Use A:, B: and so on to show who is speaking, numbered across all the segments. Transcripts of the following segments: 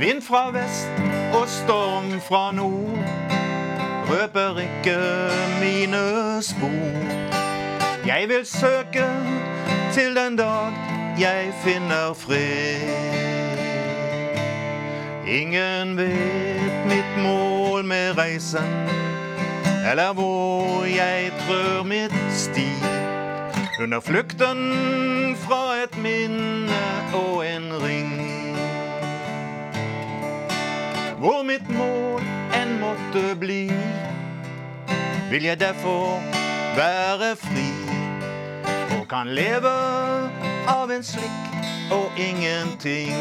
A: Vind fra vest og storm fra nord røper ikke mine spor. Jeg vil søke til den dag jeg finner fred. Ingen vet mitt mål med reisen, eller hvor jeg trør mitt sti. Under flukten fra et minne og en ring. Hvor mitt mål enn måtte bli, vil jeg derfor være fri og kan leve av en slikk og ingenting.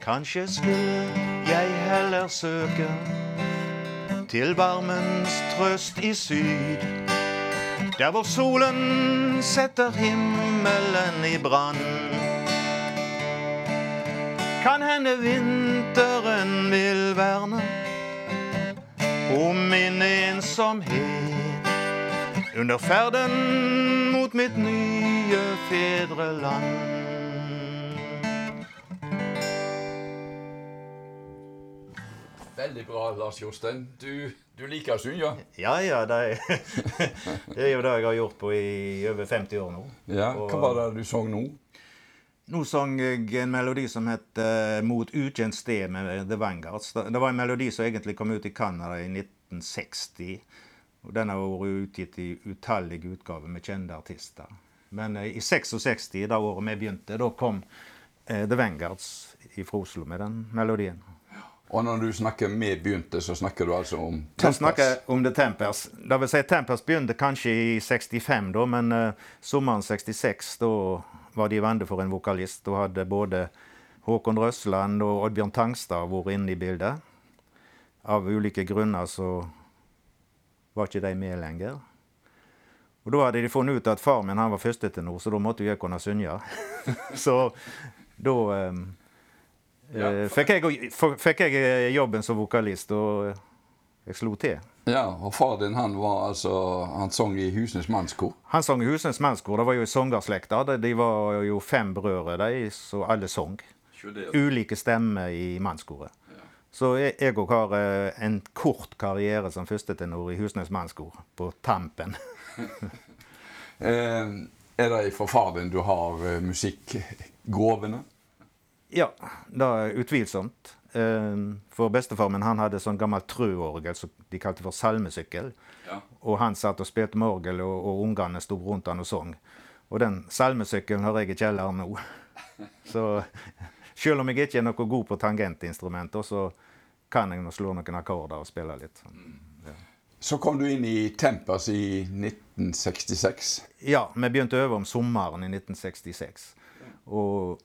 A: Kanskje skulle jeg heller søke til varmens trøst i syd. Der hvor solen setter himmelen i brann. Kan hende vinteren vil verne om min ensomhet under ferden mot mitt nye fedreland.
B: Veldig bra, Lars Jostein. Du, du liker synge?
A: Ja, ja, det er, det er jo det jeg har gjort på i over 50 år nå.
B: Ja, Hva var det du sang nå?
A: Nå sang jeg en melodi som het eh, 'Mot ukjent sted' med The Vanguards. Det var en melodi som egentlig kom ut i Canada i 1960. Og Den har vært utgitt i utallige utgaver med kjente artister. Men eh, i 66, det året vi begynte, da kom eh, The Vanguards fra Oslo med den melodien.
B: Og når du snakker med begynte, så snakker du altså om Tempers?
A: Jeg snakker om The Tempers. Det vil si Tempers begynte kanskje i 65, da, men uh, sommeren 66 da var de vende for en vokalist. Da hadde både Håkon Røsland og Oddbjørn Tangstad vært inne i bildet. Av ulike grunner så var ikke de med lenger. Og Da hadde de funnet ut at far min han var førstetenor, så da måtte jeg kunne synge. så da um,
B: Ja,
A: eh, fikk, jeg, fikk jeg eh, jobben som vokalist, og jeg slo til.
B: Ja, og far din han var altså Han sang i Husnes mannskor.
A: Han sang i Husens mannskor. Det var jo i sangerslekta. De- var jo fem brødre, de, så alle sang. Ulike stemmer i mannskoret. Så jeg jeg òg har eh, en kort karriere som førstetenor i Husnes mannskor, på tampen.
B: Eh, er det fra far din du har eh, musikkgrovene?
A: Ja, det er utvilsomt. Eh, For bestefar min han hadde sånn gammelt trøorgel som de kalte for salmesykkel.
B: Ja.
A: Og han satt og spilte med orgel, og, og ungene sto rundt han og sang. Og den salmesykkelen har jeg i kjelleren nå. Så selv om jeg ikke er noe god på tangentinstrumenter, så kan jeg nå slå noen akkorder og spille litt.
B: Så kom du inn i Tempers i 1966.
A: Ja, vi begynte å øve om sommeren i 1966. Og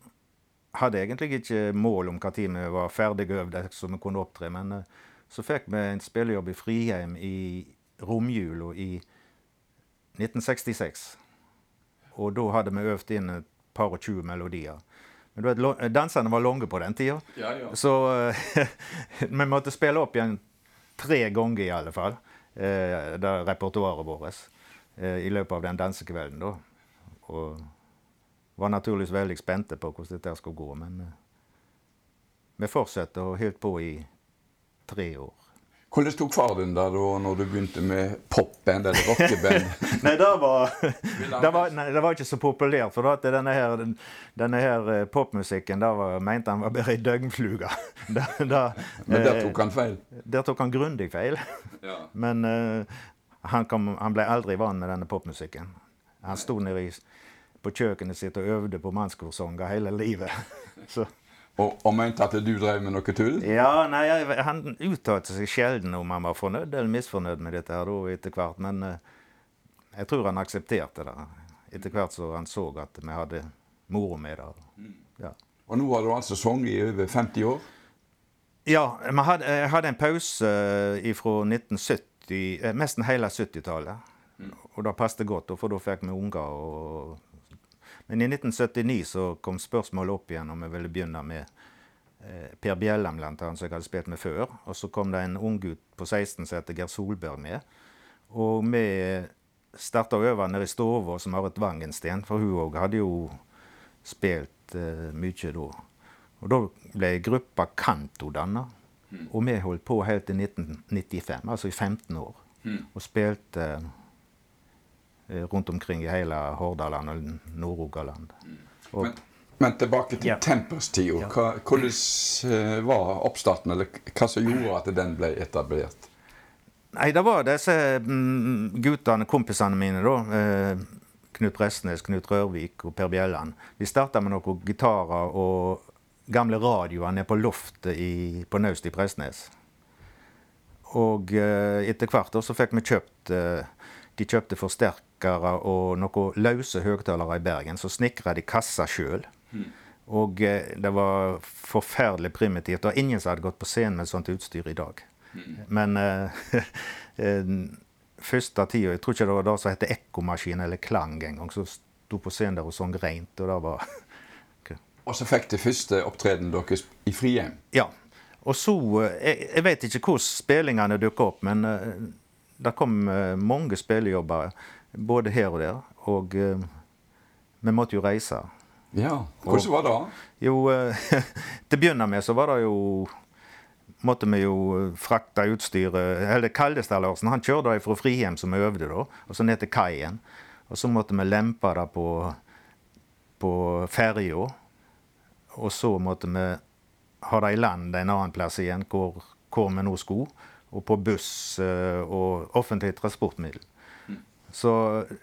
A: hadde egentlig ikke mål om når vi var ferdig øvde, så vi kunne opptre. Men eh, så fikk vi en spillejobb i Friheim i romjula i 1966. Og da hadde vi øvd inn et par og tjue melodier. Men du vet, dansene var lange på den tida.
B: Ja, ja.
A: Så eh, vi måtte spille opp igjen tre ganger i alle fall, eh, det repertoaret vårt eh, i løpet av den dansekvelden. da. Og var naturligvis veldig spente på hvordan dette skulle gå, men eh, vi fortsatte og holdt på i tre år.
B: Hvordan tok far din det da når du begynte med popband eller rockeband?
A: Nei, det var, det var, nei, det var ikke så populært. For at denne her, denne her eh, popmusikken var, mente han var bare ei døgnfluge.
B: Men der
A: eh,
B: tok han feil.
A: der tok han grundig feil.
B: Ja.
A: Men uh, han, kom, han ble aldri vant med denne popmusikken. Han sto nede på kjøkkenet sitt og øvde på mannskorsanger hele livet. Så.
B: Og, og, mente at du drev med noe tull?
A: Ja, nei, Han uttalte seg sjelden om han var fornøyd eller misfornøyd med dette her da, etter hvert. Men uh, jeg tror han aksepterte det etter hvert som han så at vi hadde moro med det. Ja.
B: Og nå har du altså sunget i over 50 år?
A: Ja, hadde, jeg hadde en pause fra 1970, uh, nesten hele 70-tallet. Mm. Og det passet godt, for da fikk vi unger. og men i 1979 så kom spørsmålet opp igjen om jeg ville begynne med eh, Per Bjelland, blant annet, som jeg hadde spilt med før. Og så kom det en ung gutt på 16 som heter Geir Solberg med. Og vi starta å øve nede i stua som Marit Wangensten, for hun òg hadde jo spilt eh, mye da. Og da ble gruppa Kanto danna. Mm. Og vi holdt på helt til 1995, altså i 15 år. Mm. Og spilte Eh, rundt omkring i hele Hordaland og Nord-Rogaland.
B: Men, men, tilbake til ja. Tempers-tida. Ja. Hvordan eh, var oppstarten, eller hva som gjorde at den ble etablert?
A: Nei, det var disse mm, guttene, kompisene mine, da. Eh, Knut Prestnes, Knut Rørvik og Per Bjelland. De starta med noen gitarer og gamle radioer nede på loftet i, på Naust i Prestnes. Og etter hvert så fikk vi kjøpt De kjøpte forsterkere og noen løse høyttalere i Bergen. Så snekra de kassa sjøl. Mm. Og eh, det var forferdelig primitivt. Og ingen som hadde gått på scenen med sånt utstyr i dag. Mm. Men eh, eh, første tida Jeg tror ikke det var det som het ekkomaskin eller klang engang. Så sto på scenen der og sang reint. Og det var
B: Og så fikk det første opptreden deres i Frihjem?
A: Ja. Og så Jeg, jeg vet ikke hvordan spillingene dukka opp, men det kom mange spillejobber både her og der. Og uh, vi måtte jo reise.
B: Ja, Hvordan var det?
A: Jo, uh, til å begynne med så var det jo måtte vi jo frakte utstyret Eller Kaldestad Larsen han kjørte fra Frihjem, som vi øvde da, og så ned til kaien. Og så måtte vi lempe det på, på ferja. Og så måtte vi ha det i land en annen plass igjen, hvor, hvor vi nå skulle. Og på buss uh, og offentlige transportmiddel. Så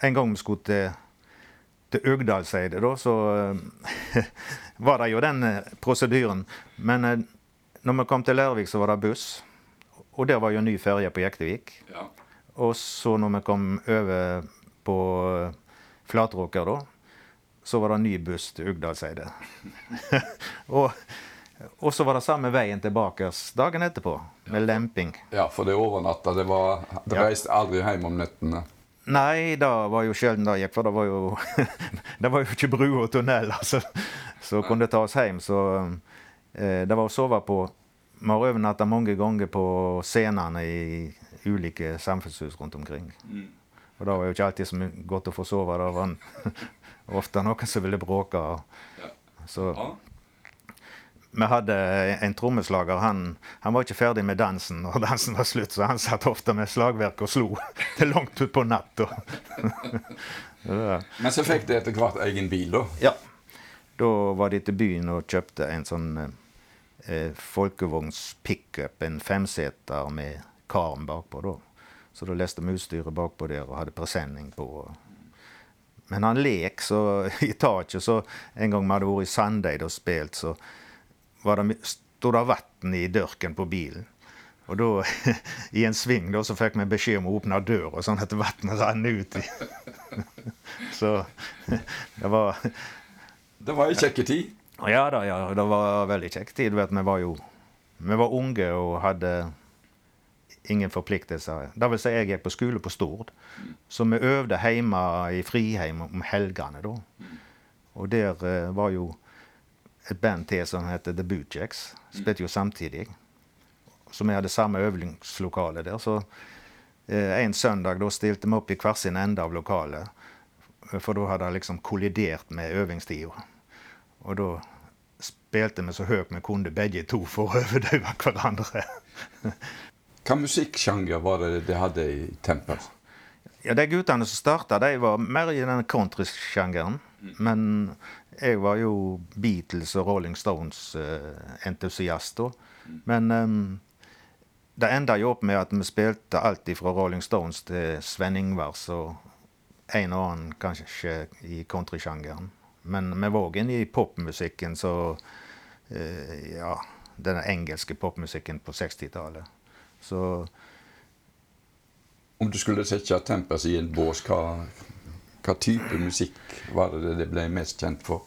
A: en gang vi skulle til, til Øgdalseidet, da, så uh, var det jo den uh, prosedyren. Men når vi kom til Lærvik, så var det buss. Og der var jo ny ferje på Jektevik. Ja. Og så når vi kom over på Flatråker, da, så var det ny buss til Ugdalseidet. og, og så var det samme veien tilbake dagen etterpå, med lemping.
B: Ja, for det overnatta. Det, var, det reiste aldri hjem om nettene.
A: Nei, det var jo sjelden det gikk, for det var jo, det var jo ikke bru og tunnel altså, som kunne ta oss hjem. Så eh, det var å sove på Vi har overnatta mange ganger på scenene i ulike samfunnshus rundt omkring. Mm. Og det var jo ikke alltid så godt å få sove. Det var ofte noen som ville bråke. Så vi hadde en trommeslager. Han, han, var ikke ferdig med dansen når dansen var slutt, så han satt ofte med slagverk og slo til langt utpå natta.
B: Men så fikk de etter hvert egen bil, da?
A: Ja. Da var de til byen og kjøpte en sånn eh, folkevognspickup, en femseter med karm bakpå. da. Så da leste vi utstyret bakpå der og hadde presenning på. Men han lek så i taket, så en gang vi hadde vært i Sandeid og spilt, så var det, stod det vann i dørken på bilen. Og da, i en sving, da, så fikk vi beskjed om å åpne døra, sånn at vannet rant ut. så det var
B: Det var ei kjekk tid?
A: Ja da, ja. Det var veldig kjekk tid. Vet, vi var jo vi var unge og hadde ingen forpliktelser. Det vil si, jeg gikk på skole på Stord. Så vi øvde hjemme i Friheim om helgene, da. Og der uh, var jo et band til som heter The Bootjacks. Spilte jo samtidig. Så vi hadde samme øvingslokale der. Så eh, en søndag da stilte vi opp i hver sin ende av lokalet. For da hadde det liksom kollidert med øvingstida. Og da spilte vi så høyt vi kunne begge to for å overdøve hverandre.
B: Hva musikksjanger var det de hadde i tempel?
A: Ja, De guttene som starta, de var mer i den countrysjangeren. Men jeg var jo Beatles og Rolling Stones-entusiast eh, da. Men um, det enda jo opp med at vi spilte alt fra Rolling Stones til Sven Ingvars og en og annen kanskje i countrysjangeren. Men vi var òg i popmusikken, så uh, Ja, den engelske popmusikken på 60-tallet. Så
B: Om du skulle sette Tempers i en bås, hva, hva type musikk var det det ble mest kjent for?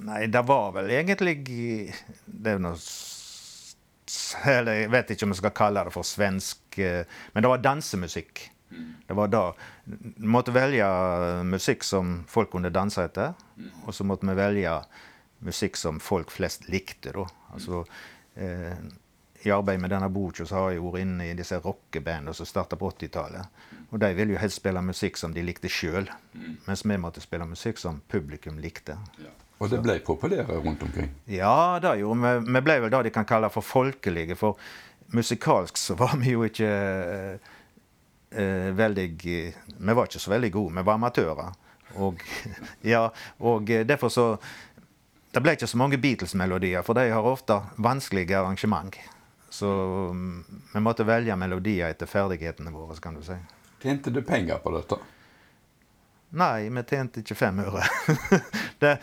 A: Nei, det var vel egentlig Det er noe jeg vet ikke om jeg skal kalle det for svensk eh, Men det var dansemusikk. Det var da Vi måtte velge musikk som folk kunne danse etter. Og så måtte vi velge musikk som folk flest likte, da. Altså eh, I arbeidet med denne boka så har jeg vært inne i disse rockebandene som starta på 80-tallet. Og de ville jo helst spille musikk som de likte sjøl. Mens vi måtte spille musikk som publikum likte.
B: Og det ble populære rundt omkring.
A: Ja, det gjorde vi. Vi ble vel det de kan kalle for folkelige. For musikalsk så var vi jo ikke eh, eh, veldig Vi var ikke så veldig gode. Vi var amatører. Og, ja, og eh, derfor så Det ble ikke så mange Beatles-melodier, for de har ofte vanskelige arrangement. Så mm, vi måtte velge melodier etter ferdighetene våre, kan du si.
B: Tjente du penger på dette?
A: Nei, vi tjente ikke fem øre. det,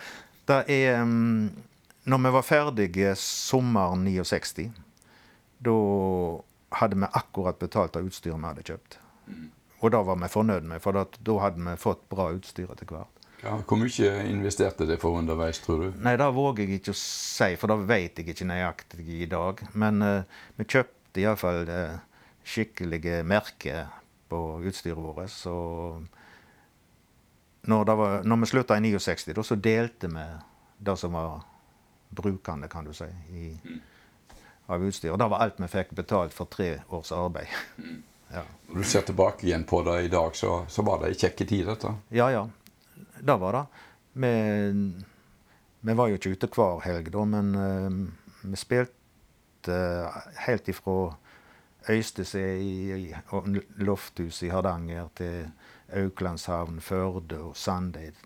A: det er um, Når vi var ferdige sommeren 69, da hadde vi akkurat betalt av utstyret vi hadde kjøpt. Og det var vi fornøyd med, for da hadde vi fått bra utstyr etter hvert.
B: Ja, hvor mye investerte det for underveis, tror du?
A: Nei, det våger jeg ikke å si, for det vet jeg ikke nøyaktig i dag. Men uh, vi kjøpte iallfall uh, skikkelige merker på utstyret vårt. Så når, det var, når vi slutta i 69, da, så delte vi det som var brukende, kan du si, i, av utstyr. Og det var alt vi fikk betalt for tre års arbeid. Ja.
B: Når du ser tilbake igjen på det i dag, så, så var det ei kjekke tid, dette.
A: Ja, ja. Det var det. Vi, vi var jo ikke ute hver helg, da, men uh, vi spilte helt ifra Øystese i, i og Lofthus i Hardanger til Auklandshavn, Førde og Sandeid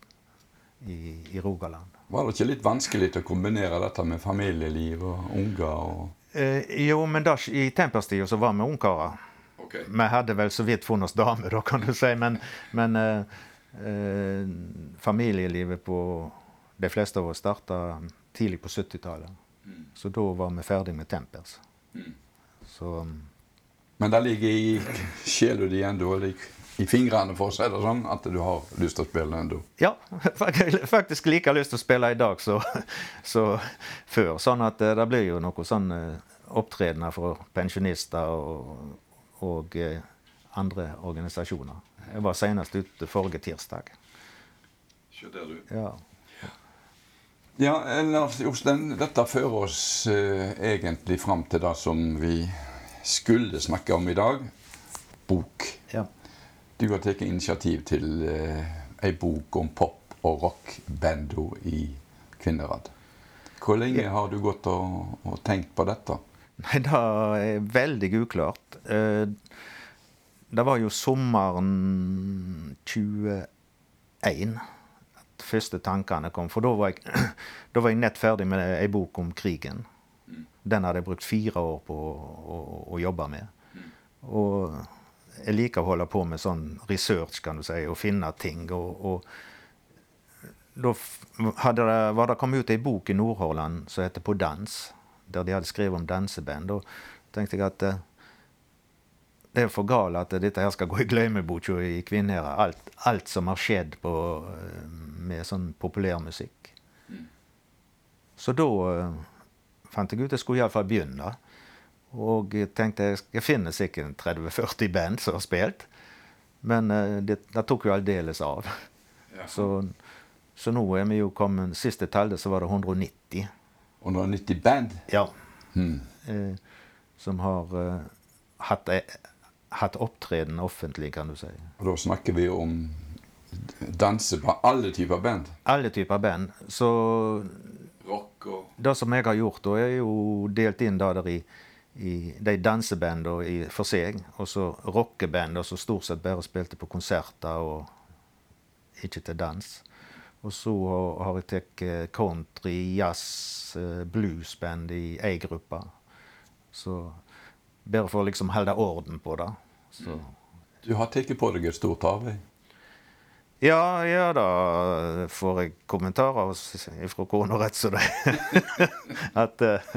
A: i, i Rogaland.
B: Var det ikke litt vanskelig å kombinere dette med familieliv og unger? og...
A: Eh, jo, men da, i Temperstida så var vi ungkarer. Vi hadde vel så vidt funnet oss dame, da, kan du si. Men, men eh, eh, familielivet på de fleste av oss starta tidlig på 70-tallet. Så da var vi ferdig med Tempers. Så
B: Men det ligger i sjela di ennå, i, fingrene, for å si det sånn, at du har lyst til å spille ennå.
A: ja, faktisk like lyst til å spille i dag så, så før. Sånn at eh, det blir jo noe sånn eh, opptredener for pensjonister og, og eh, andre organisasjoner. Jeg var senest ute forrige tirsdag. Ja.
B: Ja, Lars Jostein, dette fører oss eh, egentlig fram til det som vi skulle snakke om i dag. Bok.
A: ja.
B: Du har tatt initiativ til eh, ei bok om pop- og rockbanda i Kvinnerad. Hvor lenge har du gått og, og tenkt på dette?
A: Nei, det er veldig uklart. Eh, Det var jo sommeren 21 at første tankene kom. For da var jeg, da var jeg nett ferdig med ei bok om krigen. Den hadde jeg brukt fire år på å, å, å jobbe med. Og jeg liker å holde på med sånn research, kan du si, og finne ting. Og, og da hadde det, var det kommet ut ei bok i Nordhordland som heter På dans, der de hadde skrevet om danseband. Da tenkte jeg at eh, det er for galt at dette her skal gå i glemmeboka i kvinnherre. Alt, alt som har skjedd på, eh, med sånn populærmusikk. Så da eh, fant jeg ut jeg skulle iallfall begynne. Og jeg tenkte jeg, finner sikkert 30-40 band som har spilt. Men eh, det, det tok jo aldeles av. Så, så nå er vi jo kommet Siste tallet så var det 190.
B: 190 band?
A: Ja.
B: Hmm.
A: Eh, som har eh, hatt, hatt opptreden offentlig, kan du si.
B: Og da snakker vi om danseband. Alle typer band.
A: Alle typer band. Så
B: Rock og
A: det som jeg har gjort, da er jo delt inn det der i, i de dansebandene for seg, og så rockeband som stort sett bare spilte på konserter og ikke til dans. Og så har- har jeg tatt eh, country, jazz, eh, bluesband i ei gruppe. Så bare for å liksom holde orden på det. Så
B: Du har tatt på deg et stort arbeid.
A: Ja, ja, da får jeg kommentarer fra kona rett som det at, eh,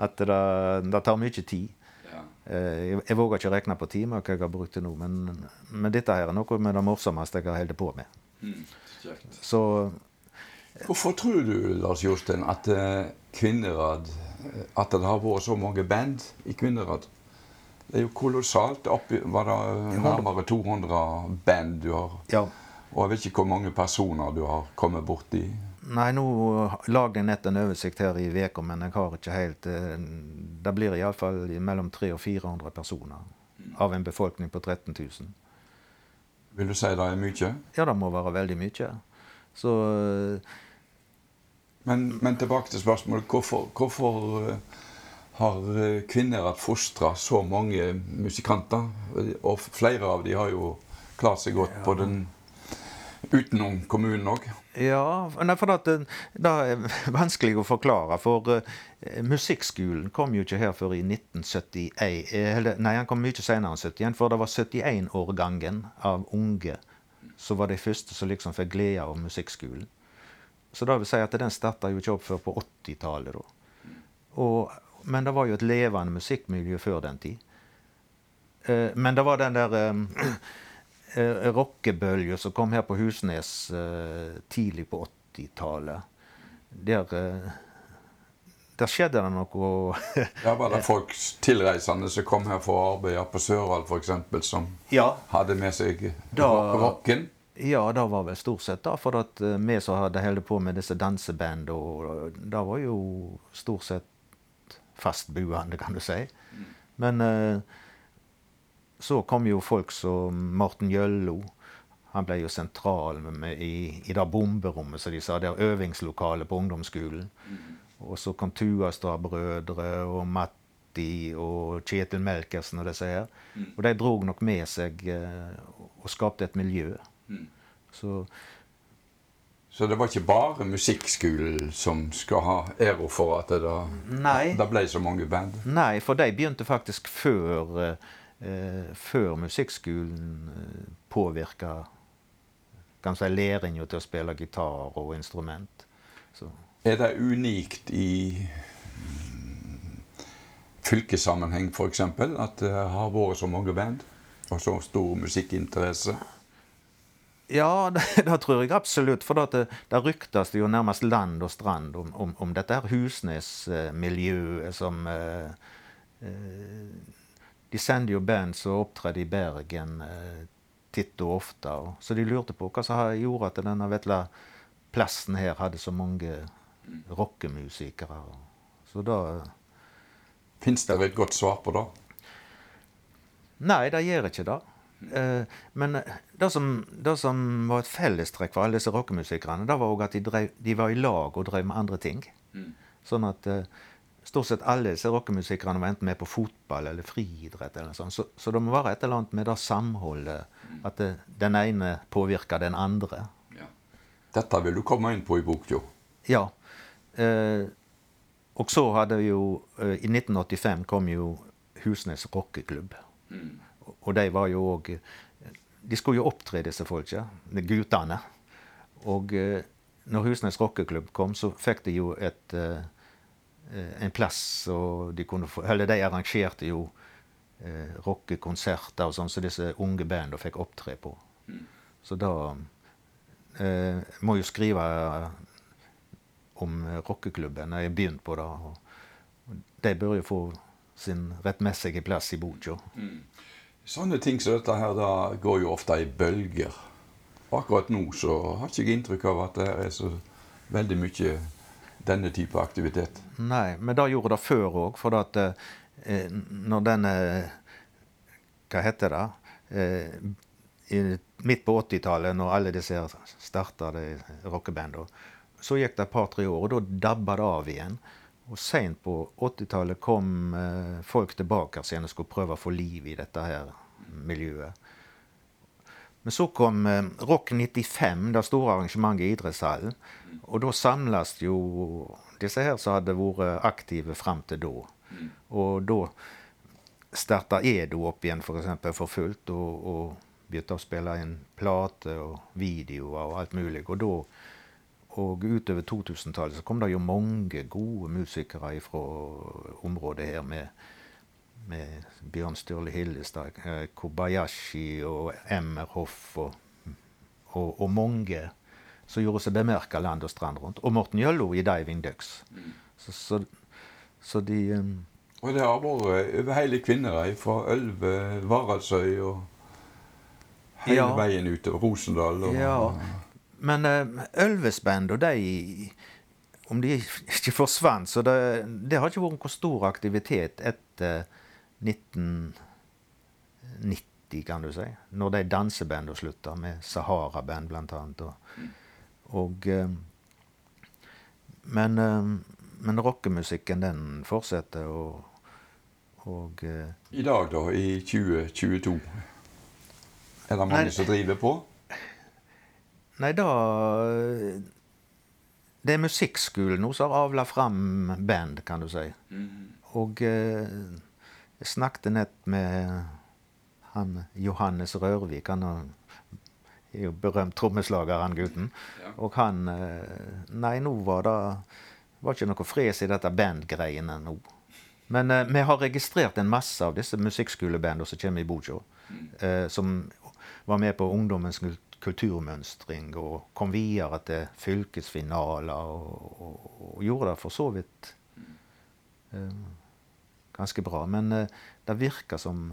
A: at det, det, tar mye tid. Ja. Eh, jeg, jeg, våger ikke regne på timer hva jeg har brukt til nå, men, men, dette her er noe med det morsomste jeg har holdt på med. Mm,
B: Så Hvorfor tror du, Lars Jostein, at uh, Kvinnerad At det har vært så mange band i Kvinnerad? Det er jo kolossalt. Oppi, var det nærmere 200 band du har ja. Og jeg vet ikke hvor mange personer du har kommet borti?
A: Nei, nå lagde jeg nett en oversikt her i uka, men jeg har ikke helt eh, Det blir iallfall mellom 300 og 400 personer av en befolkning på 13 000.
B: Vil du si det er mye?
A: Ja, det må være veldig mye. Så eh,
B: men, men tilbake til spørsmålet. Hvorfor, hvorfor eh, har kvinner fostra så mange musikanter? Og flere av dem har jo klart seg godt på den Utenom kommunen òg?
A: Ja, for det, det, er vanskelig å forklare. For uh, musikkskolen kom jo ikke her før i 1971. Eller, nei, han kom mye senere enn 71, for det var 71-årgangen av unge som var de første som liksom fikk glede av musikkskolen. Så det vil si at den starta jo ikke opp før på 80-tallet. Men det var jo et levende musikkmiljø før den tid. Uh, men det var den der um, eh, rockebølge som kom her på Husnes eh, tidlig på 80-tallet. Der, eh, der skjedde det noe
B: Ja, Var det folk tilreisende som kom her for å arbeide på Søral f.eks., som ja. hadde med seg da, rocken?
A: Ja, det var vel stort sett da, for at uh, vi som hadde holdt på med disse dansebandene, det var jo stort sett fastboende, kan du si. Men uh, så kom jo folk som Morten Jøllo. Han ble jo sentral i, i det bomberommet, som de sa. Det er øvingslokalet på ungdomsskolen. Og så kom Tuastad-brødre og Matti og Kjetil Melkersen og disse her. Og de drog nok med seg eh, og skapte et miljø. Mm.
B: Så så det var ikke bare musikkskolen som skal ha æra for at det, da, det ble så mange band?
A: Nei, for de begynte faktisk før eh, før musikkskolen eh, påvirka kan si, læringa til å spille gitar og instrument. Så.
B: Er det unikt i mm, fylkessammenheng f.eks. at det har vært så mange band og så stor musikkinteresse?
A: Ja, det, det, tror jeg absolutt. For det, det ryktes jo nærmest land og strand om, om, om dette her Husnes-miljøet som eh, eh, de sender jo band som opptrer i Bergen eh, titt og ofte. Og, så de lurte på hva som gjorde at denne vetle plassen her hadde så mange rockemusikere. Så da
B: Fins det et godt svar på det?
A: Nei, det gjør ikke det. Eh, men det som, det som, var et fellestrekk for alle disse rockemusikerne, det var òg at de, drev, de, var i lag og drev med andre ting. Mm. Sånn at eh, stort sett alle disse rockemusikerne var enten med på fotball eller friidrett. eller sånn. Så, så, det må være et eller annet med det samholdet. At det, den ene påvirker den andre. Ja.
B: Dette vil du komme inn på i boka?
A: Ja. Eh, og så hadde jo eh, I 1985 kom jo Husnes rockeklubb. Mm. Og de var jo òg De skulle jo opptre, disse folka. Guttene. Og eh, når Husnes rockeklubb kom, så fikk de jo et eh, en plass. og De, få, eller de arrangerte jo eh, rockekonserter og sånn, så disse unge bandene fikk opptre på. Så da eh, må jo skrive om rockeklubben når jeg begynte på det. De bør jo få sin rettmessige plass i boka. Mm.
B: Sånne ting som dette her da går jo ofte i bølger. Akkurat nå så har ikke jeg inntrykk av at det er så veldig mye denne type aktivitet?
A: Nei, men det gjorde det før òg. For at eh, når denne Hva heter det? Eh, midt på 80-tallet, når alle disse starta rockebanda, så gikk det et par-tre år, og da dabba det av igjen. Og seint på 80-tallet kom eh, folk tilbake igjen og skulle prøve å få liv i dette her miljøet. Men så kom eh, Rock 95, det store arrangementet i idrettshallen. Og da samles jo disse her som hadde vært aktive fram til da. Og da starta Edo opp igjen for, eksempel, for fullt og, og begynte å spille inn plate og videoer og alt mulig. Og, da, og utover 2000-tallet så kom det jo mange gode musikere fra området her med, med Bjørn Sturle Hillestad, eh, Kobayashi og Emmerhoff og, og, og mange som gjorde seg bemerka land og strand rundt. Og Morten Gjøllo i Diving Ducks. Så, så, så, de um,
B: Og det har vært over hele Kvinnherad, fra Ølve, Varaldsøy og hele ja. veien utover Rosendal. Og,
A: ja. Men Ølvesband og de Om de ikke forsvant, så det, det har ikke vært noen stor aktivitet etter 1990 kan du si. Når de dansebandene slutta, med Sahara-band blant annet. Og, og uh, Men uh, men rockemusikken, den fortsetter, og, og
B: I dag, da? I 2022? Er det mange nei, som driver på?
A: Nei, da Det er musikkskolen nå som har avla fram band, kan du si. Mm. Og eh, jeg snakket nett med han Johannes Rørvik. Han er jo berømt trommeslager, han gutten. Ja. Og han uh, Nei, nå var det var ikke noe fres i dette bandgreiene nå. Men eh, vi har registrert en masse av disse musikkskolebandene som kommer i Bojo. Mm. Eh, som var med på ungdommens kulturmønstring og kom videre til fylkesfinaler. Og, og, og gjorde det for så vidt eh, ganske bra. Men det virker som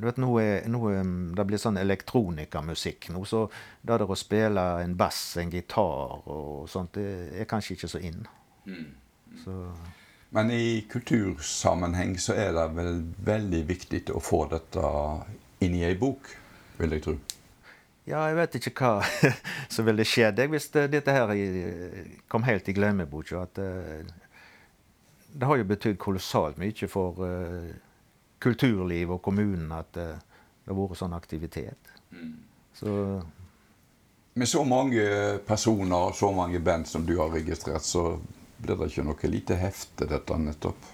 A: du vet, nå er, nå er det blir sånn elektronikamusikk nå, så det der å spille en bass, en gitar og sånt, det er kanskje ikke så inn.
B: Så. Men i kultursammenheng så er det vel veldig viktig å få dette inn i ei bok, vil jeg tro.
A: Ja, jeg vet ikke hva som ville skjedd hvis dette her kom helt i glemmeboka. Det, eh, det har jo betydd kolossalt mye for kulturlivet og kommunen at uh, det har vært sånn aktivitet. Mm. Så
B: Med så mange personer og så mange band som du har registrert, så blir det ikke noe lite hefte, dette nettopp?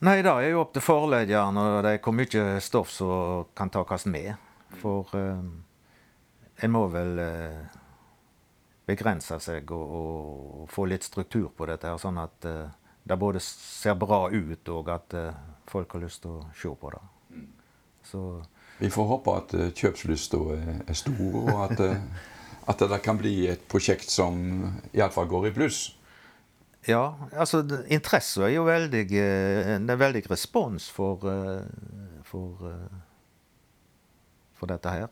A: Nei, det er jo opp til forleggeren, og det er hvor mye stoff som kan takes med. For uh, en må vel uh, begrense seg og, og, få litt struktur på dette, her, sånn at uh, det både ser bra ut, og at folk har lyst til å se på det.
B: Så, Vi får håpe at kjøpslysta er stor, og at, at det kan bli et prosjekt som iallfall går i pluss.
A: Ja, altså interessen er jo veldig eh, Det er veldig respons for, eh, for, eh, for dette her.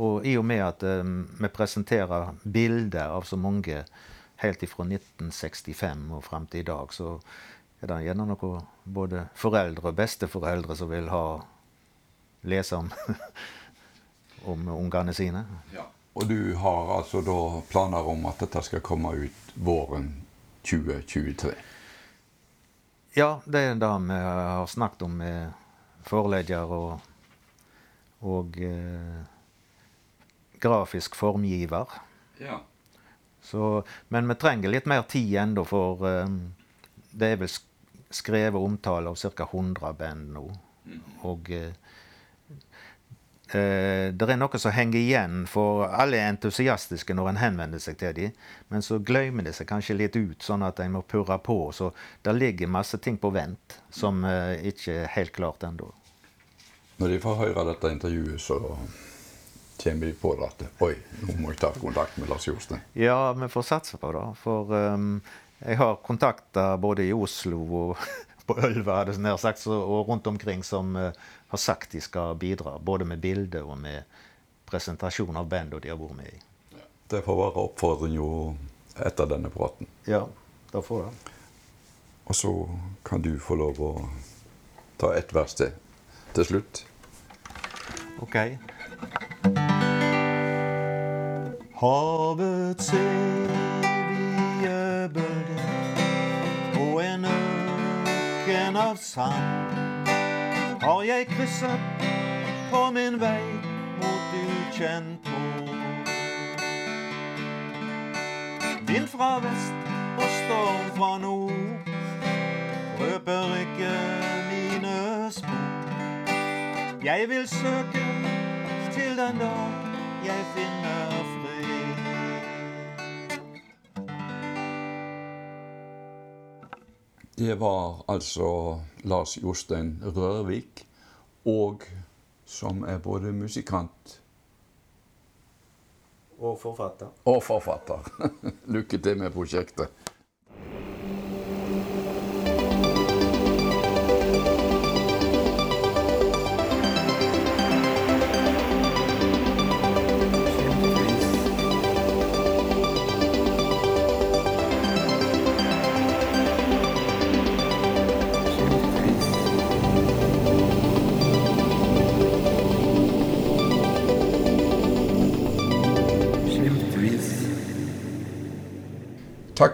A: Og i og med at vi presenterer bilder av så mange helt ifra 1965 og frem til i dag, så er det gjerne noe både foreldre og besteforeldre som vil ha lese om, om ungene sine.
B: Ja. Og du har altså da planer om at dette skal komme ut våren 2023?
A: Ja, det er det vi har snakket om med forelegger og, og eh, grafisk formgiver. Ja. Så, men vi trenger litt mer tid ennå, for um, det er vel skrevet omtale av ca. 100 band nå. Mm. Og uh, det er noe som henger igjen, for alle er entusiastiske når en henvender seg til dem. Men så glemmer de seg kanskje litt ut, sånn at en må purre på. Så det ligger masse ting på vent som uh, ikke er helt klart ennå.
B: Når de får høre dette intervjuet, så kommer de på det at Oi, nå må jeg ta kontakt med Lars Jostein.
A: Ja, vi får satse på det. For um, jeg har kontakter både i Oslo og på Ølva og rundt omkring som uh, har sagt de skal bidra, både med bilde og med presentasjon av bandet de har vært med i.
B: Det får være oppfordringen etter denne praten.
A: Ja, det får det.
B: Og så kan du få lov å ta ett vers til til slutt.
A: OK. Havets evige bølger og en ørken av sand har jeg krysset på min vei mot ukjent mål. Vind fra vest og storm fra nord røper ikke mine spor. Jeg vil søke til den dag jeg finner fred.
B: Det var altså Lars Jostein Rørvik, og som er både musikant
A: Og forfatter.
B: og forfatter. Lykke til med prosjektet.